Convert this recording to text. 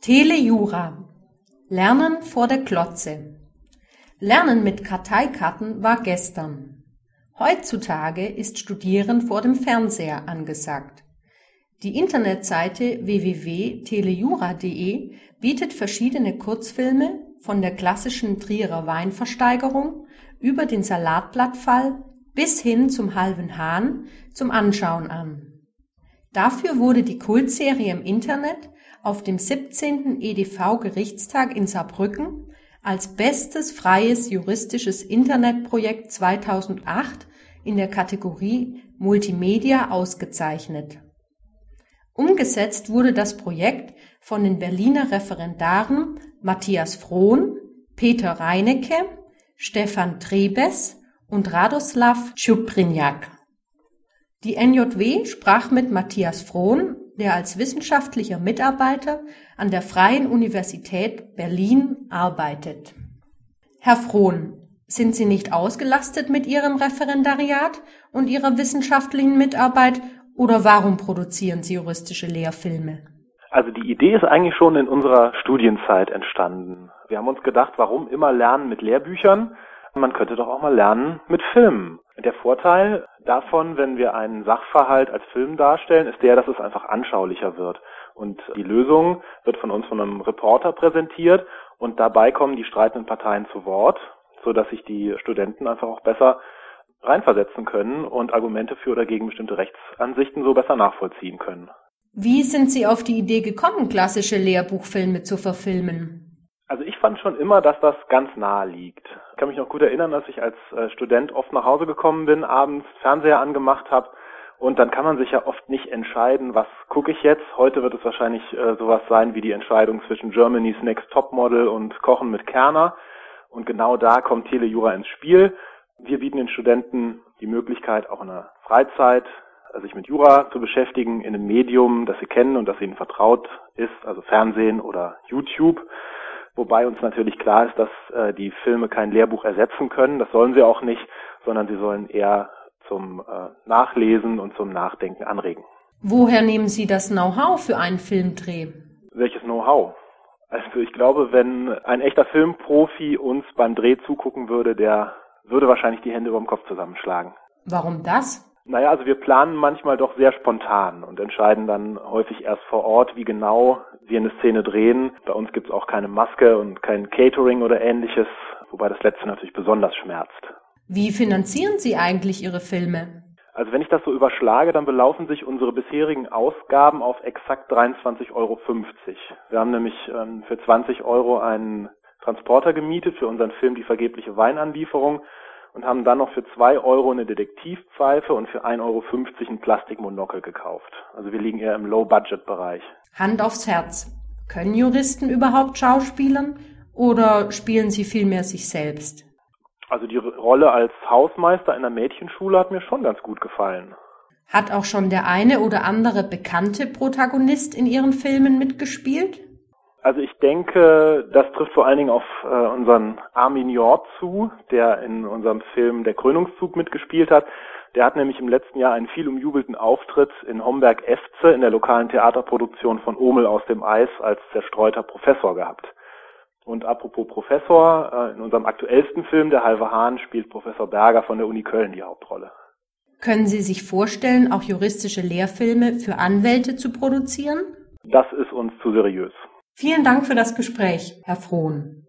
Telejura Lernen vor der Glotze Lernen mit Karteikarten war gestern. Heutzutage ist Studieren vor dem Fernseher angesagt. Die Internetseite www.telejura.de bietet verschiedene Kurzfilme von der klassischen Trierer Weinversteigerung über den Salatblattfall bis hin zum halben Hahn zum Anschauen an. Dafür wurde die Kultserie im Internet auf dem 17. EDV-Gerichtstag in Saarbrücken als bestes freies juristisches Internetprojekt 2008 in der Kategorie Multimedia ausgezeichnet. Umgesetzt wurde das Projekt von den Berliner Referendaren Matthias Frohn, Peter Reinecke, Stefan Trebes und Radoslav Tschuprinjak. Die NJW sprach mit Matthias Frohn, der als wissenschaftlicher Mitarbeiter an der Freien Universität Berlin arbeitet. Herr Frohn, sind Sie nicht ausgelastet mit Ihrem Referendariat und Ihrer wissenschaftlichen Mitarbeit oder warum produzieren Sie juristische Lehrfilme? Also die Idee ist eigentlich schon in unserer Studienzeit entstanden. Wir haben uns gedacht, warum immer lernen mit Lehrbüchern? Man könnte doch auch mal lernen mit Filmen. Der Vorteil davon, wenn wir einen Sachverhalt als Film darstellen, ist der, dass es einfach anschaulicher wird. Und die Lösung wird von uns von einem Reporter präsentiert und dabei kommen die streitenden Parteien zu Wort, so dass sich die Studenten einfach auch besser reinversetzen können und Argumente für oder gegen bestimmte Rechtsansichten so besser nachvollziehen können. Wie sind Sie auf die Idee gekommen, klassische Lehrbuchfilme zu verfilmen? Also ich fand schon immer, dass das ganz nahe liegt. Ich kann mich noch gut erinnern, dass ich als äh, Student oft nach Hause gekommen bin, abends Fernseher angemacht habe und dann kann man sich ja oft nicht entscheiden, was gucke ich jetzt. Heute wird es wahrscheinlich äh, sowas sein wie die Entscheidung zwischen Germany's Next Topmodel und Kochen mit Kerner. Und genau da kommt Telejura ins Spiel. Wir bieten den Studenten die Möglichkeit, auch in der Freizeit äh, sich mit Jura zu beschäftigen, in einem Medium, das sie kennen und das ihnen vertraut ist, also Fernsehen oder YouTube. Wobei uns natürlich klar ist, dass äh, die Filme kein Lehrbuch ersetzen können. Das sollen sie auch nicht, sondern sie sollen eher zum äh, Nachlesen und zum Nachdenken anregen. Woher nehmen Sie das Know-how für einen Filmdreh? Welches Know-how? Also ich glaube, wenn ein echter Filmprofi uns beim Dreh zugucken würde, der würde wahrscheinlich die Hände über dem Kopf zusammenschlagen. Warum das? Naja, also wir planen manchmal doch sehr spontan und entscheiden dann häufig erst vor Ort, wie genau wir eine Szene drehen. Bei uns gibt's auch keine Maske und kein Catering oder ähnliches, wobei das letzte natürlich besonders schmerzt. Wie finanzieren Sie eigentlich Ihre Filme? Also wenn ich das so überschlage, dann belaufen sich unsere bisherigen Ausgaben auf exakt 23,50 Euro. Wir haben nämlich ähm, für 20 Euro einen Transporter gemietet für unseren Film Die vergebliche Weinanlieferung und haben dann noch für zwei Euro eine Detektivpfeife und für 1,50 Euro ein Plastikmonokel gekauft. Also wir liegen eher im Low-Budget-Bereich. Hand aufs Herz. Können Juristen überhaupt schauspielern oder spielen sie vielmehr sich selbst? Also die Rolle als Hausmeister in der Mädchenschule hat mir schon ganz gut gefallen. Hat auch schon der eine oder andere bekannte Protagonist in Ihren Filmen mitgespielt? Also ich denke, das trifft vor allen Dingen auf äh, unseren Armin Jort zu, der in unserem Film Der Krönungszug mitgespielt hat. Der hat nämlich im letzten Jahr einen viel umjubelten Auftritt in Homberg-Efze in der lokalen Theaterproduktion von Omel aus dem Eis als zerstreuter Professor gehabt. Und apropos Professor, äh, in unserem aktuellsten Film, Der halbe Hahn, spielt Professor Berger von der Uni Köln die Hauptrolle. Können Sie sich vorstellen, auch juristische Lehrfilme für Anwälte zu produzieren? Das ist uns zu seriös. Vielen Dank für das Gespräch, Herr Frohn.